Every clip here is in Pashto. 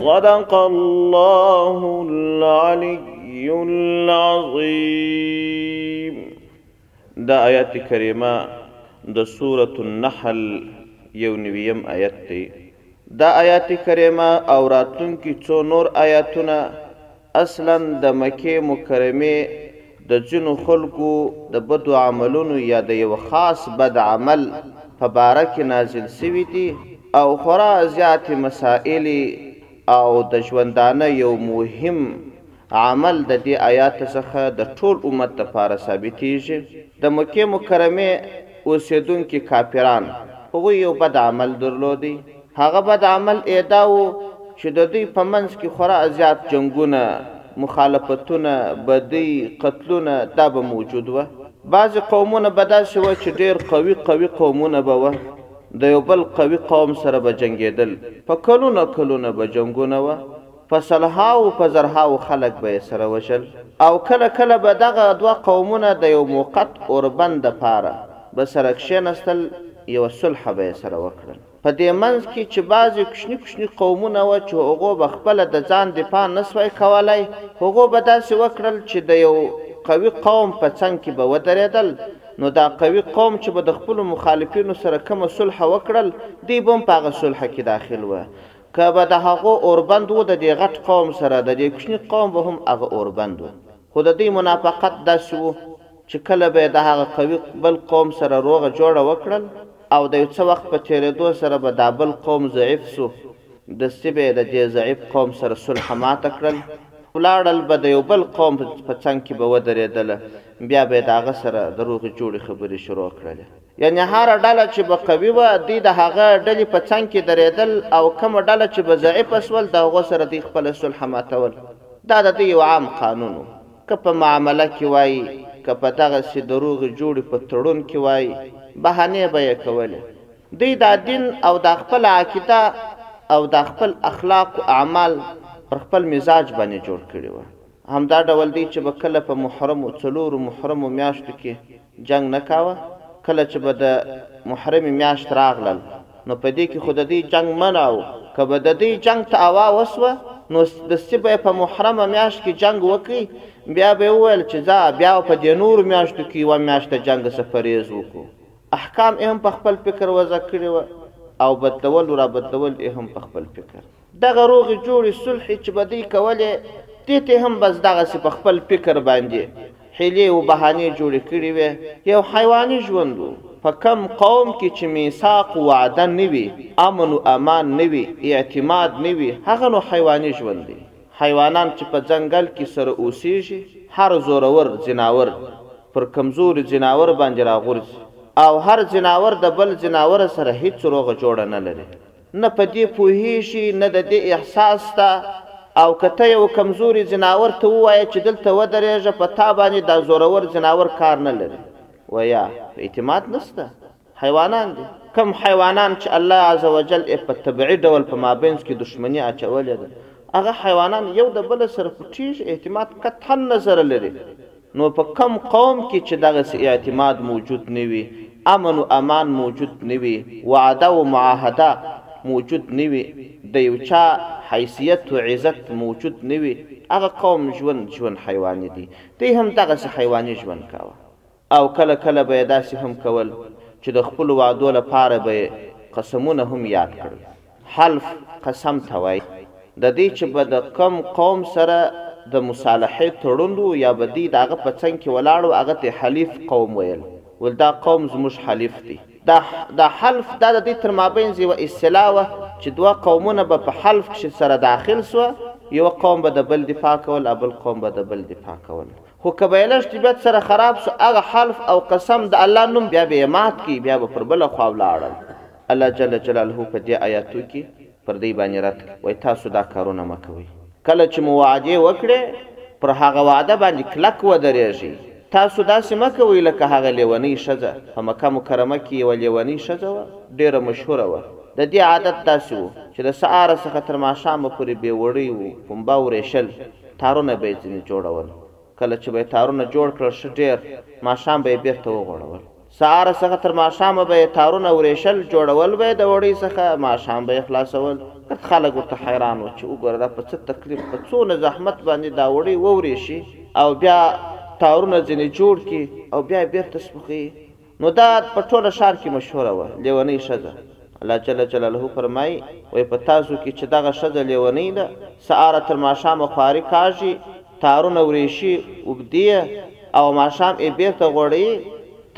صدق الله العلي العظيم دا آیات کریمه د سورة النحل یو نویم آیت دی دا آیات کریمه او راتلونکي څو نور آیاتونه اصلاً د مکې مکرمې د ځینو خلکو د بدو عملونو یا د یوه خاص بد عمل په باره کې نازل شوي دي او خورا زیاتې مسائلې او د ژوندانه یو مهم عمل د دې آیات څخه د ټول امت لپاره ثابتیږي، د مکې مکرمې اوسیدونکي کافران هغوی یو بد عمل درلودی، هغه بد عمل ئې دا وو چې د دوی په منځ کې خورا زیات جنګونه، مخالفتونه، بدۍ، قتلونه دا به موجود وه. بعضې قومونه به داسې وه چې ډېر قوي قوي قومونه به وه، د یو بل قوي قوم سره به جنګېدل، په کلونه کلونه به جنګونه وه، په سلهاوو په زرهاوو خلک به ئې سره وژل او کله کله به دغه دوه قومونه د یو موقت اوربند دپاره به سره کښېنستل، یوه صلح به ئې سره وکړل. په دې منځ کې چې بعضې کوچني کوچني قومونه وه چې هغو به خپله د ځان دفاع نه شوای کولای، هغو به داسې وکړل چې د یو قوي قوم په څنګ کې به ودرېدل، نو دا قوي قوم چې به د خپلو مخالفینو سره کومه صلح وکړل، دوی به هم په هغه صلح کې داخل وه. که به د هغو اوربند و د دې غټ قوم سره، د دې کوچني قوم به هم هغه اوربند و. خو د دوی منافقت داسې وو چې کله به یې د هغه قوي بل قوم سره روغه جوړه وکړل او د یو څه وخت په تېرېدو سره به دا بل قوم ضعیف شو، دستي به یې د دې ضعیف قوم سره صلح ماته کړل، ولاړل به د یو بل قوم په څنګ کې به ودرېدله، بیا به یې د هغه سره د روغې جوړې خبرې شروع کړلې. یعنې هره ډله چې به قوي وه دوی د هغه ډلې په څنګ کې درېدل او کومه ډله چې به ضعیفه سول د هغو سره دوی خپله صلح ماتول دا د دوی یو عام قانون و که په معامله کې وای که په دغسې د روغې جوړې په تړون کې وای بهانې به یې کولې دوی دا دین او دا خپله عقیده او دا خپل اخلاق و اعمال پر خپل مزاج باندې جوړ کړي وه همدا ډول دوی چې به کله په محرمو څلورو محرمو میاشتو کې جنګ نه کاوه، کله چې به د محرمې میاشت راغلل نو په دې کې خو د دوی جنګ منع و، که به د دوی جنګ ته اوا وشوه نو سمدستي به یې په محرمه میاشت کې جنګ وکړ، بیا به یې وویل چې ځه بیا به په دې نورو میاشتو کې یوه میاشت د جنګ څخه پرهېز وکړو، احکام یې هم په خپل فکر وضع کړي وه او بدلول را بدلول یې هم په خپل فکر. دغه روغې جوړې صلحې چې به دی کولې، دې ته هم بس دغسې په خپل فکر باندې حیلې و بهانې جوړې کړې وې، یو حیواني ژوند و، په کوم قوم کې چې میثاق و وعده نه وي، امن و امان نه وي، اعتماد نه وي، هغه نو حیواني ژوند دی، حیوانان چې په ځنګل کې سره اوسېږي، هر زورور ځناور پر کمزوري ځناور باندې راغورځي او هر ځناور د بل ځناور سره هېڅ روغه جوړه نه لري. نه په دې پوهېږي، نه د دې احساس شته او که ته یوه کمزوري ځناور ته ووایې چې دلته ودرېږه، په تا باندې دا زورور ځناور کار نه لري. ویا، په اعتماد نشته، حیوانان دي. کوم حیوانان چې الله عزوجل ئې په طبعي ډول په مابینځ کې دښمني اچولې ده، هغه حیوانان یو د بله سره پټېږي، اعتماد قطعاً نظر لري. نو په کوم قوم کې چې دغسې اعتماد موجود نه وي، امن و امان موجود نه وي، وعده و معاهده موجود نه وي، د یو چا حیثیت و عزت موجود نه وي، هغه قوم ژوند ژوند حیواني دی. دوی هم دغسې حیواني ژوند کاوه او کله کله به یې داسې هم کول چې د خپلو وعدو لپاره به یې قسمونه هم یاد کړل. حلف قسم ته وايي د دې چې به د کوم قوم سره د مصالحې تړون وو یا به دی د هغه په څنګ کې ولاړ وو هغه ته یې حلیف قوم ویل ول دا قوم زموږ حلیف دی. دا دا حلف دا د دې تر مابینځ یوه اصطلاح وه چې دوه قومونه به په حلف کښې سره داخل سوه یوه قوم به د بل دفاع کول او بل قوم به د بل دفاع کول خو که به یې لږ طبیعت سره خراب سو هغه حلف او قسم د الله نوم بیا به یې مات کړي بیا به پر بله خوا ولاړل. الله جل جلاله په دې آیاتو کې پر دوی باندې رد کړ، وایي تاسو دا کارونه مه کوئ. کله چې مو وعدې وکړې، پر هغه وعده باندې کلک ودرېږئ، تاسو داسې مه کوئ لکه هغه لېونۍ ښځه، په مکه مکرمه کې یوه لېونۍ ښځه وه، ډېره مشهوره وه، د دې عادت داسې و، چې له سهاره څخه تر ماښامه پورې بېوړۍ و، پنبه او ورېشل، تارونه به یې ځینې جوړول. کله چې به یې تارونه جوړ کړل ښه ډېر، ماښام به یې بېرته وغوړول. سهاره څخه تر ماښامه به یې تارونه ورېشل، جوړول به یې د وړۍ څخه، ماښام به یې خلاصول. ګرد خلک ورته حیران وو چې وګوره دا په څه تکلیف، په څونه زحمت باندې دا وړۍ وورېشي او بیا تارونه ځینې جوړ کړي او بیا یې بېرته سپخوي. نو دا په ټوله ښار کې مشهوره وه، لېونۍ ښځه. الله جل جلاله فرمايي، وایي په تاسو کې چې دغه ښځه لېونۍ ده، سهاره تر ماښامه خواري کاږي، تارونه ورېشي، اوبدي يې او ماښام ئې بېرته غوړوي،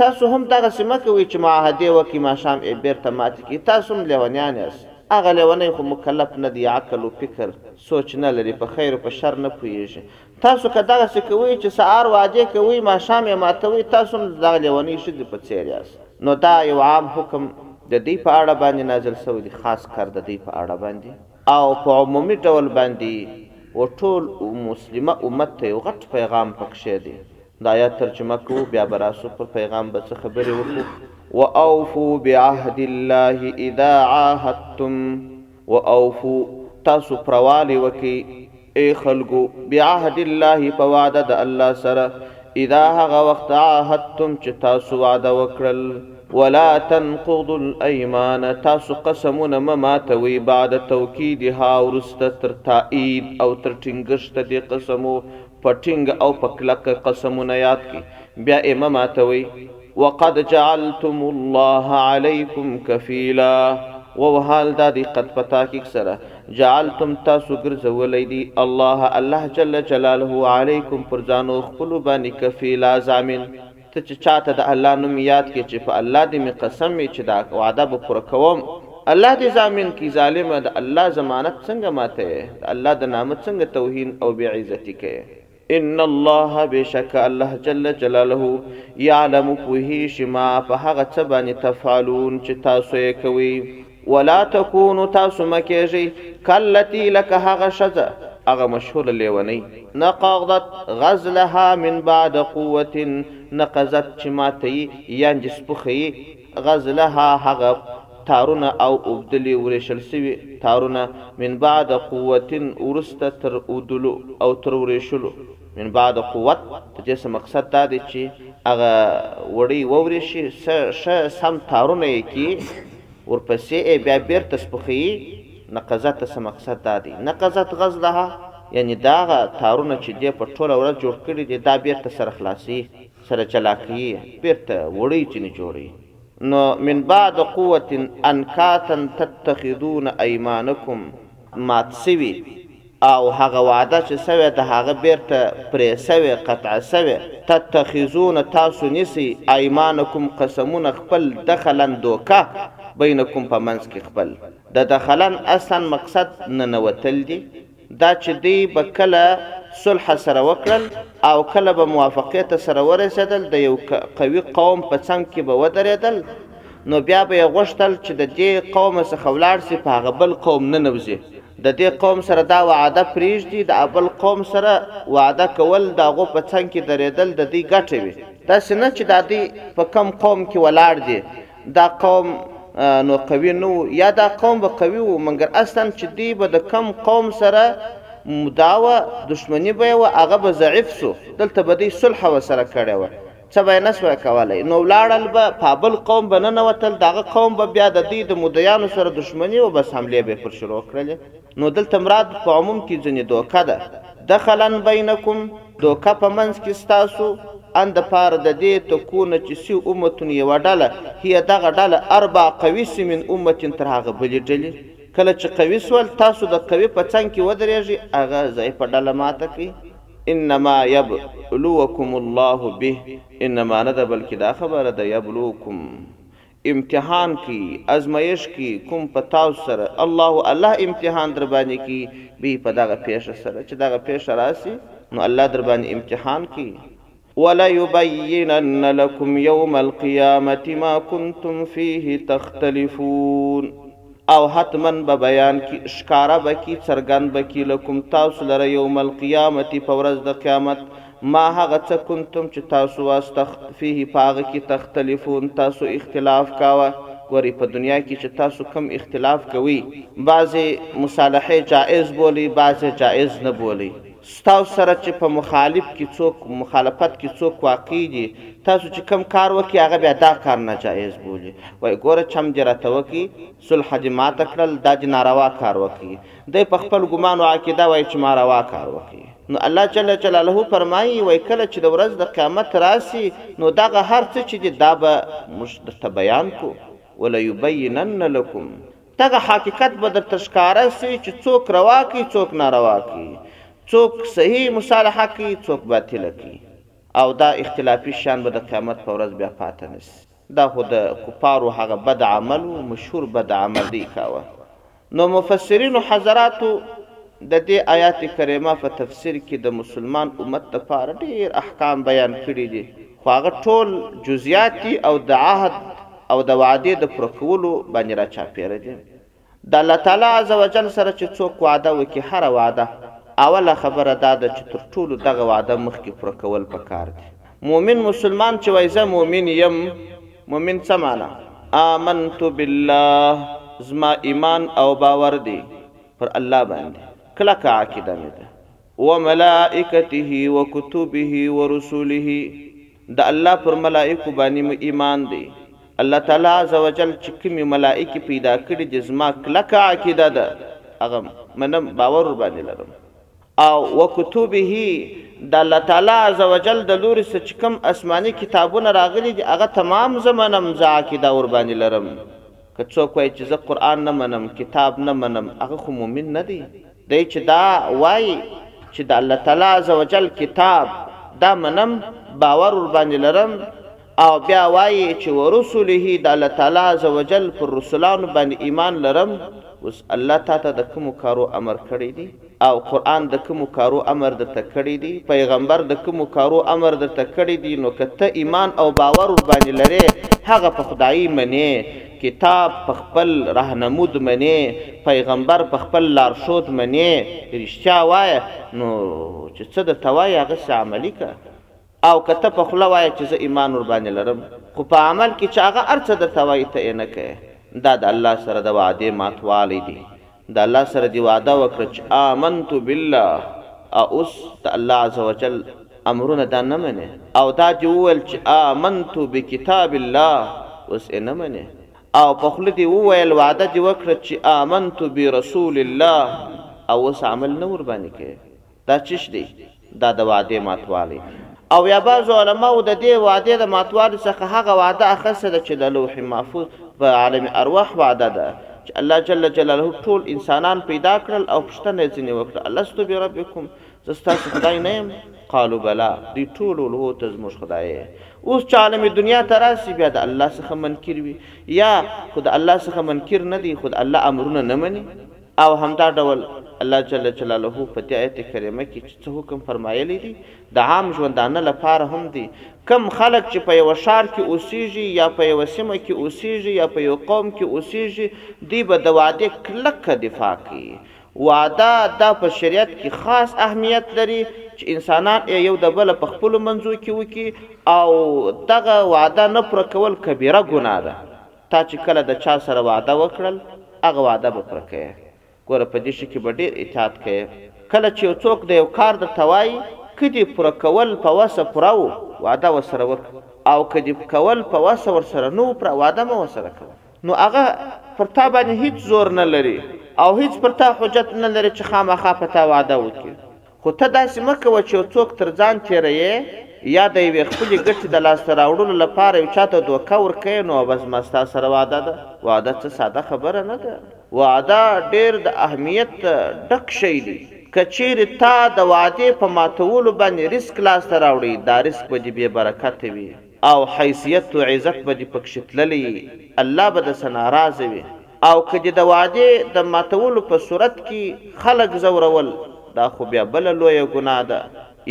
تاسو هم دغسې مه کوئ چې معاهدې وکړئ، ماښام ئې بېرته ماتې کړئ، تاسو هم لېونيان ياست. هغه لېونی خو مکلف نه دی، عقل و فکر، سوچ، نه لري، په خير و په شر نه پوهېږي، تاسو که دغسې کوئ چې سهار وعدې کوئ ماښام یې ماتوئ تاسو هم د دغه لېونۍ ښځې په څېر یاست. نو دا یو عام حکم د دوی په اړه باندې نازل شوی دی خاص کر د دوی په اړه باندې او په عمومي ډول باندې و ټول مسلمه امت ته یو غټ پیغام پکښې دی د آیات ترجمه کوو بیا به راشو پر پیغام به څه خبرې وکړو واوفو بعهد الله اذا عاهدتم و اوفو، تاسو پروالی وکړئ، ای خلکو، بعهد الله، په وعده د الله سره، اذا هغه وخت عاهدتم چې تاسو وعده وکړل، ولا تنقضوا الایمان، تاسو قسمونه مه ماتوئ بعد توکیدها وروسته تر تائید او تر ټینګښت د دې قسمو په ټینګ او په کلک قسمونه یاد کړئ بیا ئې مه ماتوئ. وقد جعلتم الله عليكم کفیلا وو حال دا دی قد په تحقیق سره جعلتم تاسو ګرځولې دی الله الله جل جلاله علیکم پر ځانو خپل باندې کفیلا ضامن ته چې چاته د الله نوم یاد کې چې په الله دې می قسم وي چې دا وعده به پوره کوم الله دې ضامن کی ظالم د الله ضمانت څنګه ماته د الله د نامه څنګه توهین او بی عزتی کوي ان الله بېشکه الله جل جلاله يعلم پوهېږي ما په هغه څه باندې تفعلون چې تاسو يې کوئ. ولا تکونو تاسو مه کېږئ کاللتي لکه هغه ښځه، هغه مشهوره لېونۍ، نقضت غزلها من بعد قوة نقضت چې ماتوي ياندې سپوخوي، غزلها هغه تارونه او اوبدلي، ورېشل سوي، تارونه، من بعد قوت، وروسته تر اودلو او تر ورېشلو، من بعد قوت، د دې څخه مقصد دا دی چي هغه وړۍ وورېشي، څه ښه سم تارونه يې کي، ورپسې ئې بيا بېرته سپخوي، نقضت ته څه مقصد دا دی، نقضت غزلها، يعني دهغه تارونه چي دې په ټوله ورځ جوړ کړي دي، دا بېرته سره خلاصوي. سره چلاقيي بيرته وړي چې نه جوړي نو من بعد قوة انکاثا تتخذون ايمانکم مات سوي او هغه وعده چې سوې ده هغه بيرته پرې سوې قطع سوې تتخذون تاسو نيسئ ايمانکم قسمونه خپل دخلا دوکه بينکم په منځ کې خپل د دخلا اصلا مقصد ننوتل دي دا چې دوی به کله صلح سره وکړل او کله به موافقې ته سره ورسېدل د یو قوي قوم په څنګ کې به ودرېدل نو بیا به یې غوښتل چې د دې قوم څخه ولاړ شي په هغه بل قوم ننوځي د دې قوم سره دا وعده پرېږدي د ابل قوم سره وعده کول د هغو په څنګ کې درېدل د دوی ګټه وي داسې نه چې دا دوی په کوم قوم کې ولاړ دي دا قوم نو قوي نه وو یا دا قوم به قوي وو منګر اصلا چې دوی به د کم قوم سره مداوه دشمنی به و هغه به ضعیف سو دلته به دوی صلح وسره کړې و څه به نه سوای کولای نو ولاړل به پابل قوم به نه نوتل داغه قوم به بیا د دوی د مدیانو سره دشمنی و بس حمله به پر شروع کړلې نو دلته مراد په عموم کې ځنی دوکه ده دخلا بینکم دوکه په منځ کې ستاسو ان د پاره د دې تکون چې سي امتون یوه ډله هي دغه ډله اربع قوي سي من امت تر هغه بلي ډلي کله چې قوي سول تاسو د قوي په څنګ کې ودرېږي هغه ضعیفه ډله ماته کړئ انما یبلوکم الله به انما نه ده بلکې دا خبره ده یبلوکم امتحان کی ازمایش کی کوم په تاسو سره الله الله امتحان درباندی کی بی په دغه پیښه سره چه دغه پیښه راسی نو الله درباندی امتحان کی وليبينن لكم يوم القيامة ما كنتم فيه تختلفون او حتما به بیان کی ښکاره به کی څرګند به کی لکم تاسو لره یوم القیامة په ورځ د قیامت ما هغه څه کنتم چې تاسو واست تخ فیه په هغه کی تختلفون تاسو اختلاف کاوه. ګورئ په دنیا کی چې تاسو کوم اختلاف کوی بعضی مصالحه جائز بولی بعضی جائز نه بولی. ستاسو سره چې په مخالف کې څوک مخالفت کې څوک واقع دي تاسو چې کوم کار وکړي هغه بیا دا کار ناجایز بولي وایي ګوره چم دې راته وکړي صلح دې ماته کړل دا دې ناروا کار وکړي دی په خپل ګمان او عقیده وایي چې ما روا کار وکړي نو الله جل جلاله فرمایي وایي کله چې د ورځ د قیامت راسي نو دغه هر څه چې دي دا به موږ درته بیان کو وليبينن لکم دغه حقیقت به درته ښکاره شي چې څوک روا کوي څوک ناروا کوي، څوک صحیح مصالحه کوي څوک باطله کوي او دا اختلافي شیان به د قیامت په ورځ بیا پاته نه شي. دا خو د کفارو هغه بد عمل و، مشهور بد عمل دی کاوه. نو مفسرینو حضراتو د دې آیات کریمه په تفسیر کې د مسلمان امت لپاره ډېر احکام بیان کړي دي. خو هغه ټول جزیات دي او د عهد او د وعدې د پوره کولو باندې را چاپېره دي. د الله تعالی عزوجل سره چې څوک وعده وکړي هره وعده اوله خبره دا ده چې تر ټولو دغه وعده مخکې پوره کول په کار دي. مؤمن مسلمان چې وایي زه مؤمن یم، مؤمن څه معنی؟ آمنت بالله، زما ایمان او باور دی پر الله باندې، کلکه عقیده مې ده. وملائکته وکتبه ورسله د الله پر ملائکو باندې مو ایمان دی الله تعالی عزوجل چې کومې ملائکې پیدا کړې دي زما کلکه عقیده ده هغه منم باور ور باندې لرم او وکتبه د الله تعالی عزوجل د لوري څخه چې کوم آسماني کتابونه راغلي دي هغه تمام زه منم زه عقیده ور باندې لرم که څوک وایي چې زه قرآن نه منم کتاب نه منم هغه خو مؤمن نه دی دی چې دا وايي چې د الله تعالی عزوجل کتاب دا منم باور ورباندې لرم او بیا وايي چې ورسله د الله تعالی عزوجل پر رسولانو باندې ایمان لرم اوس الله تاته د کومو کارو امر کړی دی او قرآن د کومو کارو امر درته کړی دی پیغمبر د کومو کارو امر درته کړی دی نو که ته ایمان او باور ورباندې لرې هغه په خدای منې کتاب په خپل رهنمود منې، پیغمبر په خپل لارښود منې، رښتیا وایه نو چې څه درته وایي هغسې عملي کړه او که ته په خوله وایه چې زه ایمان ورباندې لرم خو په عمل کې چې هغه هر څه درته وایي ته یې نه کوې دا د الله سره د وعدې ماتوالی دی د الله سره دي وعده وکړه چي آمنت بالله او اوس د الله عزوجل امرونه دا نه منې او دا دي وويل چي آمنت بکتاب الله اوس ئې نه منې او په خوله دي وويل وعده دي وکړه چي آمنت برسول الله او اوس عمل نه ورباندي کوې. دا چش دی دا د وعدې ماتوالی دی او یا بعضو علماو د دې وعدې د ماتوالي څخه هغه وعده اخیسته ده چې د لوح محفوظ په عالم ارواح وعده ده چې الله جل جلاله ټول انسانان پیدا کړل او پوښتنه یې ځینې وکړه الستو بربکم زه ستاسو خدای نه یم قالو بلا دوی ټول ولوو ته زموږ خدای اوس چې عالم دنیا ته راسي بیا د الله څخه منکر وي یا خو د الله څخه منکر نه دی خو د الله امرونه نه مني او همدا ډول الله جل جلاله په دې آیت کریمه کې چې څه حکم فرمایلی دی د عام ژوندانه لپاره هم دی، کوم خلک چې په یوه ښار کې اوسیږي یا په یوه سیمه کې اوسیږي یا په یو قوم کې اوسیږي دوی به د وعدې کلکه دفاع کوي، وعده دا په شریعت کې خاص اهمیت لري چې انسانان ئې یو د بله په خپلو منځو کې وکړي او دغه وعده نه پوره کول کبیره ګناه ده. تا چې کله د چا سره وعده وکړل هغه وعده به پوره کړې. ګوره په دې شي کې به ډېر احتیاط کوې. کله چې یو څوک د یو کار درته وايي، که دې پوره کول په وسه پوره و، وعده ورسره وکړه او که دې کول په وسه ورسره نه و پوره، وعده مه ورسره کوه. نو هغه پر تا باندې هېڅ زور نه لري او هېڅ پر تا حجت نه لري چې خامخا په تا وعده وکړي. خو ته داسې مه کوه چې یو څوک تر ځان تېروې یا د یوې خپلې ګټې د لاسته راوړلو لپاره یو چا ته دوکه ورکوې، نو عوض ما ستا سره وعده ده. وعده څه ساده خبره نه ده. وعده ډېر د اهمیت ډک شی دی. که چېرې تا د وعدې په ماتولو باندې رزق لاسته راوړی، دا رزق به دې بې برکته وي. او حیثیت و عزت به دې پکښې تللی یی الله به دسه ناراضه وی او که دې د وعدې د ماتولو په صورت کی خلک ځورول دا خو بیا بله لویه ګناه ده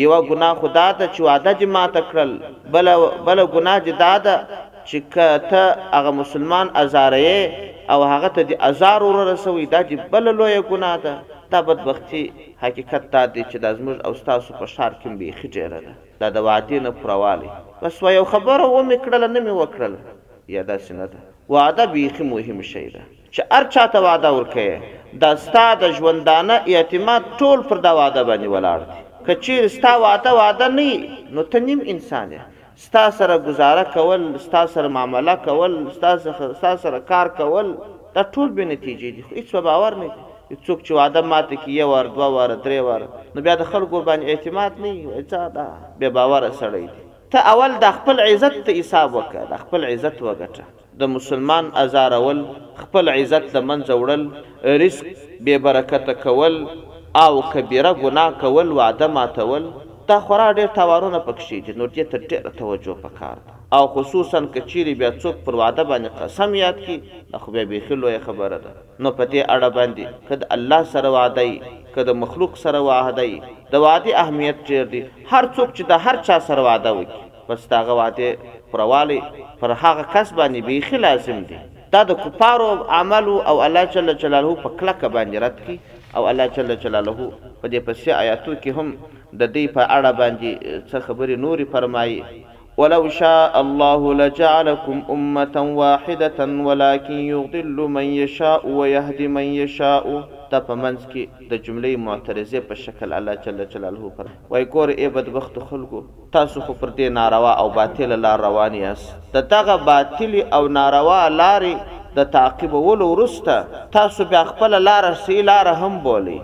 یوه ګناه خو دا ده چې وعده دې ماته کړل بله بله ګناه دې دا ده چې که ته هغه مسلمان ازاروې او هغه ته دې ازار ور رسوی دا دې بله لویه ګناه ده دا بدبختی حقیقت دا دی چې دا زموږ او ستاسو په ښار کې هم بیخی ډیره ده. دا د وعدې نه پوره والی بس وه یو خبره و مې کړله نه مې وکړله یا داسې نه ده وعده بیخي مهم شی ده چې هر چا ته وعده ورکوې دا ستا د ژوندانه اعتماد ټول پر دا وعده باندې ولاړ دی که چیرې ستا وعده وعده نه وي نو ته نیم انسان یې ستا سره ګزاره کول ستا سره معامله کول ستا سره کار کول دا ټول بې نتیجې دي خو هیڅ په باور نه دي. یو څوک چې وعده ماته کړي یو وار دوه واره درې واره نو بیا د خلکو ورباندې اعتماد نه وي وایي څه دا بې باوره سړی دی ته اول دا خپل عزت ته حساب وکړه دا خپل عزت وګټه د مسلمان ازارول خپل عزت له منځه وړل رزق بې برکته کول او کبیره ګناه کول وعده ماتول دا خورا ډېر تاوانونه پکښې دي نو دې ته ډېره توجه پکار ده او خصوصا که چیرې بیا څوک پر وعده باندې قسم یاد کړي دا خو بیا بیخي لویه خبره ده. نو په دې اړه باندې که د الله سره وعده وي که د مخلوق سره وعده وي د وعدې اهمیت ډېر دی، هر څوک چې د هر چا سره وعده وکړي بس د هغه وعدې پوروالی پر هغه کس باندې بیخي لازم دی. دا د کفارو عمل وو او الله جل جلاله په کلکه باندې رد کړ او الله جل جلاله په دې پسې آیاتو کې هم د دوی په اړه باندې څه خبرې نورې فرمايي ولو شاء الله لجعلکم امة واحدة ولکن یضل من یشاء ویهدی من یشاء دا په منځ کې د جملې معترضې په شکل الله جل جلاله فرمايي، وايي، ګوره ای بدبختو خلکو! تاسو خو پر دې ناروا او باطله لار روان ياست، د دغه باطلې او ناروا لارې د تعقيبولو وروسته تاسو بيا خپله لاره صحيح لاره هم بولئ،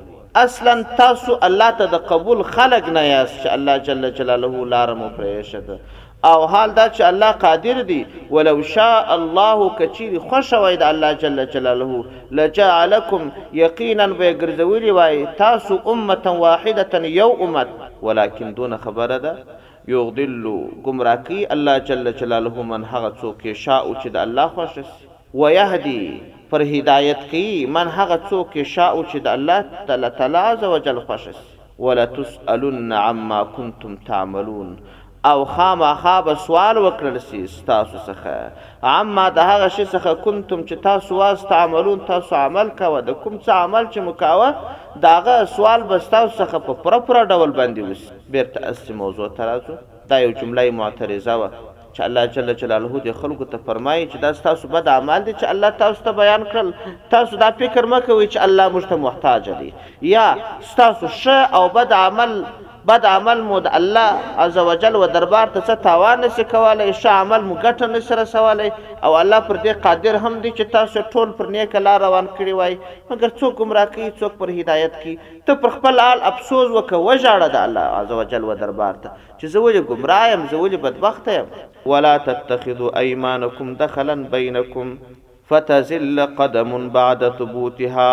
اصلا تاسو الله ته د قبول خلق نه یاست چې الله جل جلاله لار مو پرېښه ده او حال دا چې الله قادر دی ولو شاء الله کچیر خوښ وای د الله جل جلاله لجعلکم یقینا به ګرځولی وای تاسو امه واحده یو امت ولکن دون خبره ده یغدل گمراه کی الله جل جلاله من هغه څوک یشاء چې د الله خوښ شي ويهدي، پر هدايت کوي، من هغه څوک يشاء چې د الله الله تعالی عزوجل خوښ شي. ولتسألن عما کنتم تعملون او خامخا به سوال وکړل شي ستاسو څخه عما د هغه شي څخه کنتم چې تاسو واست تعملون تاسو عمل کاوه د کوم څه عمل چې مو کاوه د هغه سوال به ستاسو څخه په پوره پوره ډول باندې وشي. بېرته اصلي موضوع ته راځو. دا يو جمله معترضه وه. چې الله جل جلاله دې خلکو ته فرمایي چې دا ستاسو بد اعمال دي چې الله تاسو ته بیان کړل تاسو دا فکر مه کوئ چې الله موږ ته محتاج دی یا ستاسو ښه او بد عمل بد عمل مو د الله عزوجل و دربار ته څه تاوان نشي کولی ښه عمل مو ګټه نشي رسولی او الله پر دې قادر هم دی چې تاسو ټول پر نیکه لار روان کړي وای مګر څوک ګمراه کوي څوک پر هدایت کوي ته پر خپل حال افسوس وکړه وژاړه د الله عزوجل و دربار ته چې زه ولې ګمراه یم، زه ولې بدبخته یم. ولا تتخذوا ایمانکم دخلا بینکم فتزل قدم بعد ثبوتها،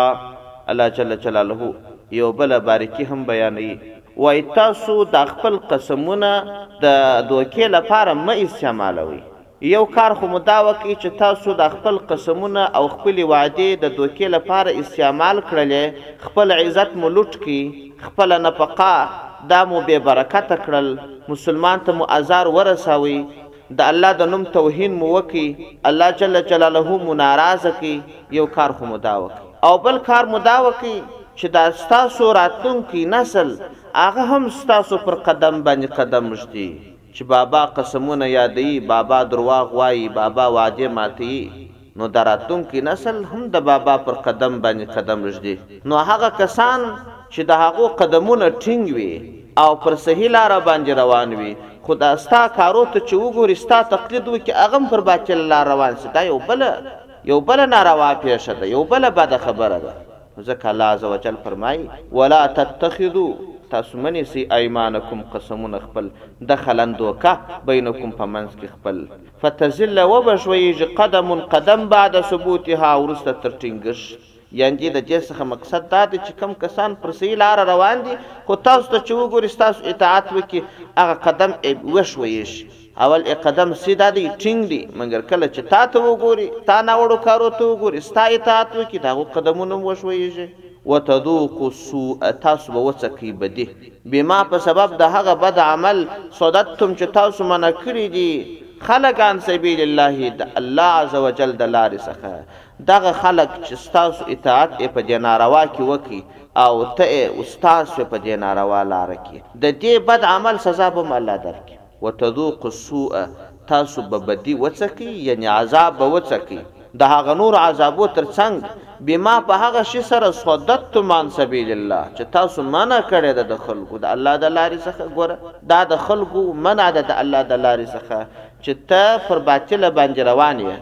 الله جل جلاله یوه بله باریکي هم بیانوي، وایي تاسو دا خپل قسمونه د دوکې لپاره مه استعمالوئ. یو کار خو مو دا وکړئ چې تاسو دا خپل قسمونه او خپلې وعدې د دوکې لپاره استعمال کړلې، خپل عزت مو لوټ کړ، خپله نفقه، دا مو بې برکته کړل، مسلمان ته مو ازار ورساوه، د الله د نوم توهین مو وکړ، الله جل جلاله مو ناراضه کړ، یو کار خو مو دا وکړ. او بل کار مو دا وکړ چې دا ستاسو راتلونکی نسل هغه هم ستاسو پر قدم باندې قدم ږدي. چې بابا قسمونه یادوي، بابا درواغ وايي، بابا وعدې ماتوي، نو دا راتلونکی نسل هم د بابا پر قدم باندې قدم ږدي. نو هغه کسان چې د هغو قدمونه ټینګ وي او پر صحیح لاره باندې روان وي، خو دا ستا کارو ته چې وګوري، ستا تقلید وکړي، هغه هم پر باطله لار روان شي، دا یو بله یو بله ناروا پېښه ده، یو بله بده خبره ده. نو ځکه الله عزوجل فرمايي، ولا تتخذو، تاسو مه نيسئ، ايمانکم، قسمونه خپل، دخلا دوکه، بينکم، په منځ کي خپل، فتزل، وبه ښوييږي، قدم، قدم، بعد ثبوتها، وروسته تر ټينګښت ياندي ددې څخه مقصد دا دی چي کوم کسان پر صحيح لاره روان دي خو تاسو ته چي وګوري ستاسو اطاعت وکړي هغه قدم ئې وښوييږي. اول ئې قدم سیده دی، ټینګ دی، مګر کله چې تا ته وګوري، تا ناوړو کارو ته وګوري، ستا اطاعت وکړي، د هغو قدمونو هم وښویږي. وتذوقوا السوء تاسو به وڅکئ بدي، بما په سبب د هغه بد عمل، صددتم چې تاسو منع کړي دي خلک عن سبیل الله د الله عزوجل د لارې څخه، دغه خلک چې ستاسو اطاعت ئې په دې ناروا کې وکړ او ته ئې استاد شوې په دې ناروا لاره کې، د دې بد عمل سزا به هم الله درکړي. وتذوقوا السوء تاسو به بدي وڅکي یعنی عذاب به وڅکي د هغه نور عذابو تر څنګ بما په هغه شي سره صددتم عن سبیل الله چې تاسو منع کړی ده د خلکو د الله د لارې څخه ګوره دا د خلکو منع ده د الله د لارې څخه چې ته پر باطله باندې روان یې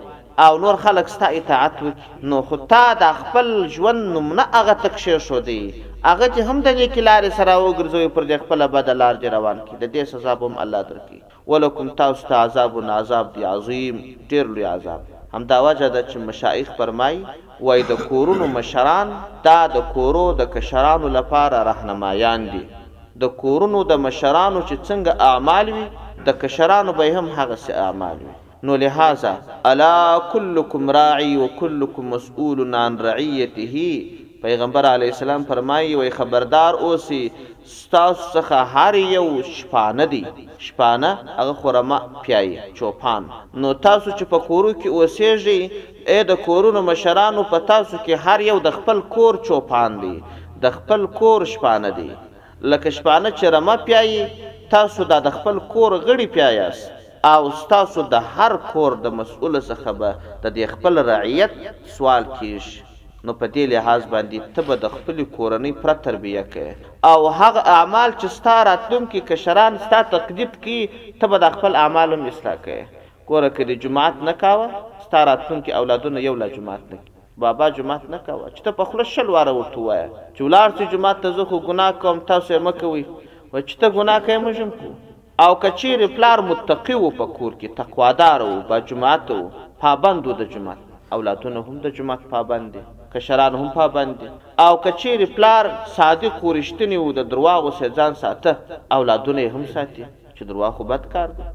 او نور خلک ستا اطاعت وکړي نو خو تا د خپل ژوند نومونه هغه ته کښېښودی هغه دې هم د نېکې لارې څخه راوګرځوي پر دې خپله بده لار دې روان کړي د دې سزا به هم الله درکوي ولکم تاسو ته عذاب عذاب دی عظیم ډېر لوی عذاب همدا وجه ده چې مشائخ فرمائی وایي د کورونو مشران دا د کورو د کشرانو لپاره رهنمایان دي د کورونو د مشرانو چې څنګه اعمال وي د کشرانو به هم هغسې اعمال وي. نو لهذا الا کلکم راعی و کلکم مسئول عن رعیته پیغمبر علیه السلام فرمایی وای خبردار اوسی ستاسو څخه هر یو شپانه دی، شپانه هغه خورمع پیای، چوپان، نو تاسو چې په کورو کې اوسیږی ای د کورونو مشرانو په تاسو کې هر یو د خپل کور چوپان دی، د خپل کور شپانه دی، لکه شپانه چې رمه پیای تاسو دا د خپل کور غړي پیایاست. او ستاسو د هر کور د مسؤل څخه به د دې خپل رعیت سوال کیږي نو په دې لحاظ باندي ته به د خپلي کورنۍ پوره تربیه کوې او هغه اعمال چي ستا راتلونکي کشران ستا تقدیب کوي ته به دا خپل اعمال هم اصلاح کوې ګوره که دي جماعت نه کاوه ستا راتلونکي اولادونه یو لا جماعت نه کوي بابا جماعت نه کاوه چي ته په خوله شل واره ورته ووایه چي ولاړ سئ جماعت ته زه خو ګناه کوم تاسو یې مه کوئ وایي چي ته ګناه کوې موږ هم کوو. او که چیرې پلار متقي وو په کور کې تقوادار وو با جماعت وو پابند وو د جماعت اولادونه هم د جماعت پابند دي کشران هم پابند دي او که چیرې پلار صادق وو رښتینی وو د درواغو سه ځان ساته اولادونه یې هم ساتي چې درواغ خو بد کار دی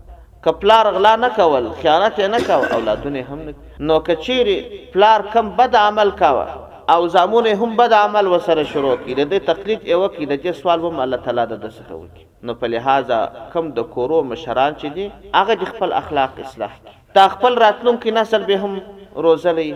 که پلار غلا نه کول خیانت یې نه کاوه اولادونه یې هم نه نو که چیرې پلار کم بد عمل کاوه او زامونه هم بد عمل وسره شروع کړي د دې تقلید یې وکړي د دې سوال به هم الله تعالی د ده څخه وکړي نو په لحاظه کوم د کورو مشران چې دي هغه دې خپل اخلاق اصلاح کړي تا خپل راتلونکی نسل به هم روزلی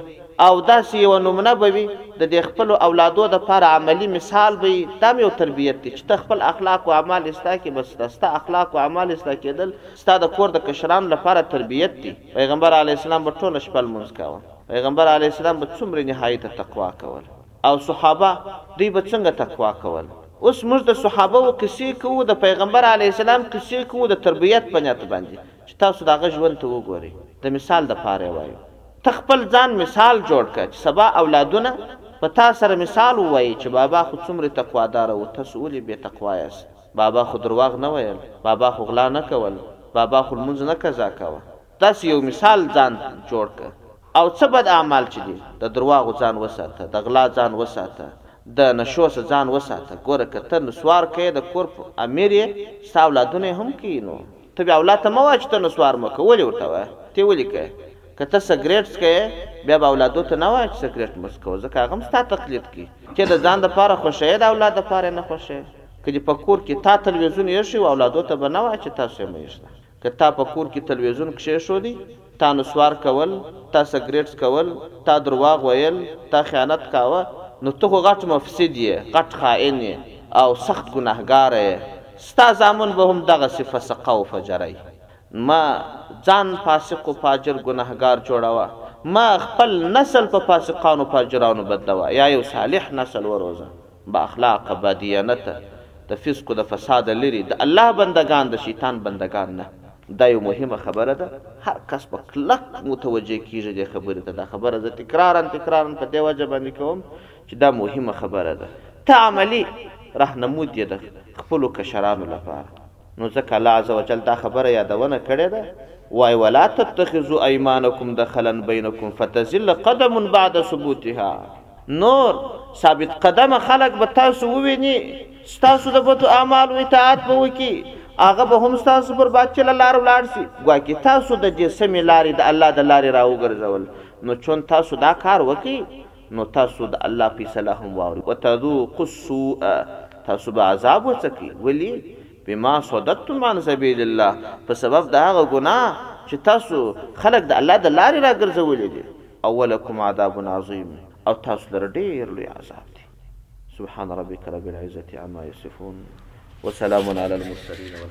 او داسې یوه نمونه به وي د دې خپلو اولادو لپاره عملي مثال به وي دا هم یو تربیت دی چې ته خپل اخلاق او اعمال اصلاح کړې بس دا ستا اخلاق او اعمال اصلاح کېدل ستا د کور د کشرانو لپاره تربیت دی پیغمبر علیه السلام به ټوله شپه لمونځ کاوه پیغمبر علیه السلام به څومره نهایته تقوا کوله. او صحابه دوی به څنګه تقوا کوله اوس موږ د صحابه وو قصې کوو د پیغمبر علیه السلام قصې کوو د تربیت په نیت باندې چې تاسو د هغه ژوند ته وګورئ د مثال لپاره یې وایو ته خپل ځان مثال جوړ کړه چې سبا اولادونه په تا سره مثال ووایي چې بابا خو څومره تقوا داره وو تاسو ولې بې تقوا یاست بابا خو درواغ نه ویل بابا خو غلا نه کول بابا خو لمونځ نه قضا کاوه داسې یو مثال ځان جوړ کړه او څه بد اعمال چې دي، د درواغو ځان وساته، د غلا ځان وساته، د نشو څخه ځان وساته، ګوره که ته نسوار کړې د کور امیر یې ستا اولادونه یې هم کوي نو ته بیا اولاد ته مه وایه چې ته نسوار مه کوه ولې ورته وایه ته ولې کوې که ته سګرېټ څکه یې بیا به اولادو ته نه وایه چې سګرېټ مه څکوه ځکه هغه هم ستا تقلید کوي ته د ځان لپاره خوښه یې د اولاد لپاره یې نه خوښه یې که دې په کور کې تا تلوېزیون ایښی و اولادو ته به نه وایه چې تاسو یې مه ایږده که تا په کور کي تلوېزون کښېښودی، تا نسوار کول، تا سګرېټ څکول، تا درواغ ويل، تا خيانت کاوه، نو ته خو غټ مفسد يې، غټ خائن يې او سخت ګناهګاره يې، ستا زامن به هم دغسي فسقه او فجره يي. مه ځان فاسق و فاجر ګناهګار جوړوه، مه خپل نسل په فاسقانو فاجرانو بدلوه، يا يو صالح نسل وروزه. با اخلاقه، با دیانته، د فسق و د فساده لرې، د الله بندګان د شیطان بندګان نه. دا یو مهمه خبره ده، هر کس به کلک متوجه کیږی دې خبرې ته، دا خبره زه تکرارا تکرارا په دې وجه باندې کوم چې دا مهمه خبره ده، ته عملي رهنمود یې د خپلو کشرانو لپاره. نو ځکه الله عزوجل دا خبره یادونه کړې ده، وایې، ولا تتخذوا ایمانکم دخلا بینکم فتزل قدم بعد ثبوتها، نور ثابت قدمه خلک به تاسو وویني، ستاسو د بدو اعمالو اطاعت به وکړي، هغه به هم ستاسو پر باطله لار ولاړ شي، ګواکې تاسو ددې سمې لارې د الله د لارې راوګرځول، نو چون تاسو دا کار وکړئ، نو تاسو د الله فیصله هم واورئ. وتذوقوا السوء، تاسو به عذاب وڅکئ، ولې؟ بما صددتم عن سبیل الله، په سبب د هغه ګناه چې تاسو خلک د الله د لارې راګرځولي دي، او ولکم عذاب عظیم، او تاسو لره ډېر لوی عذاب دی. سبحان ربک رب العزة عما یصفون وسلام علی المرسلین والحمدلله.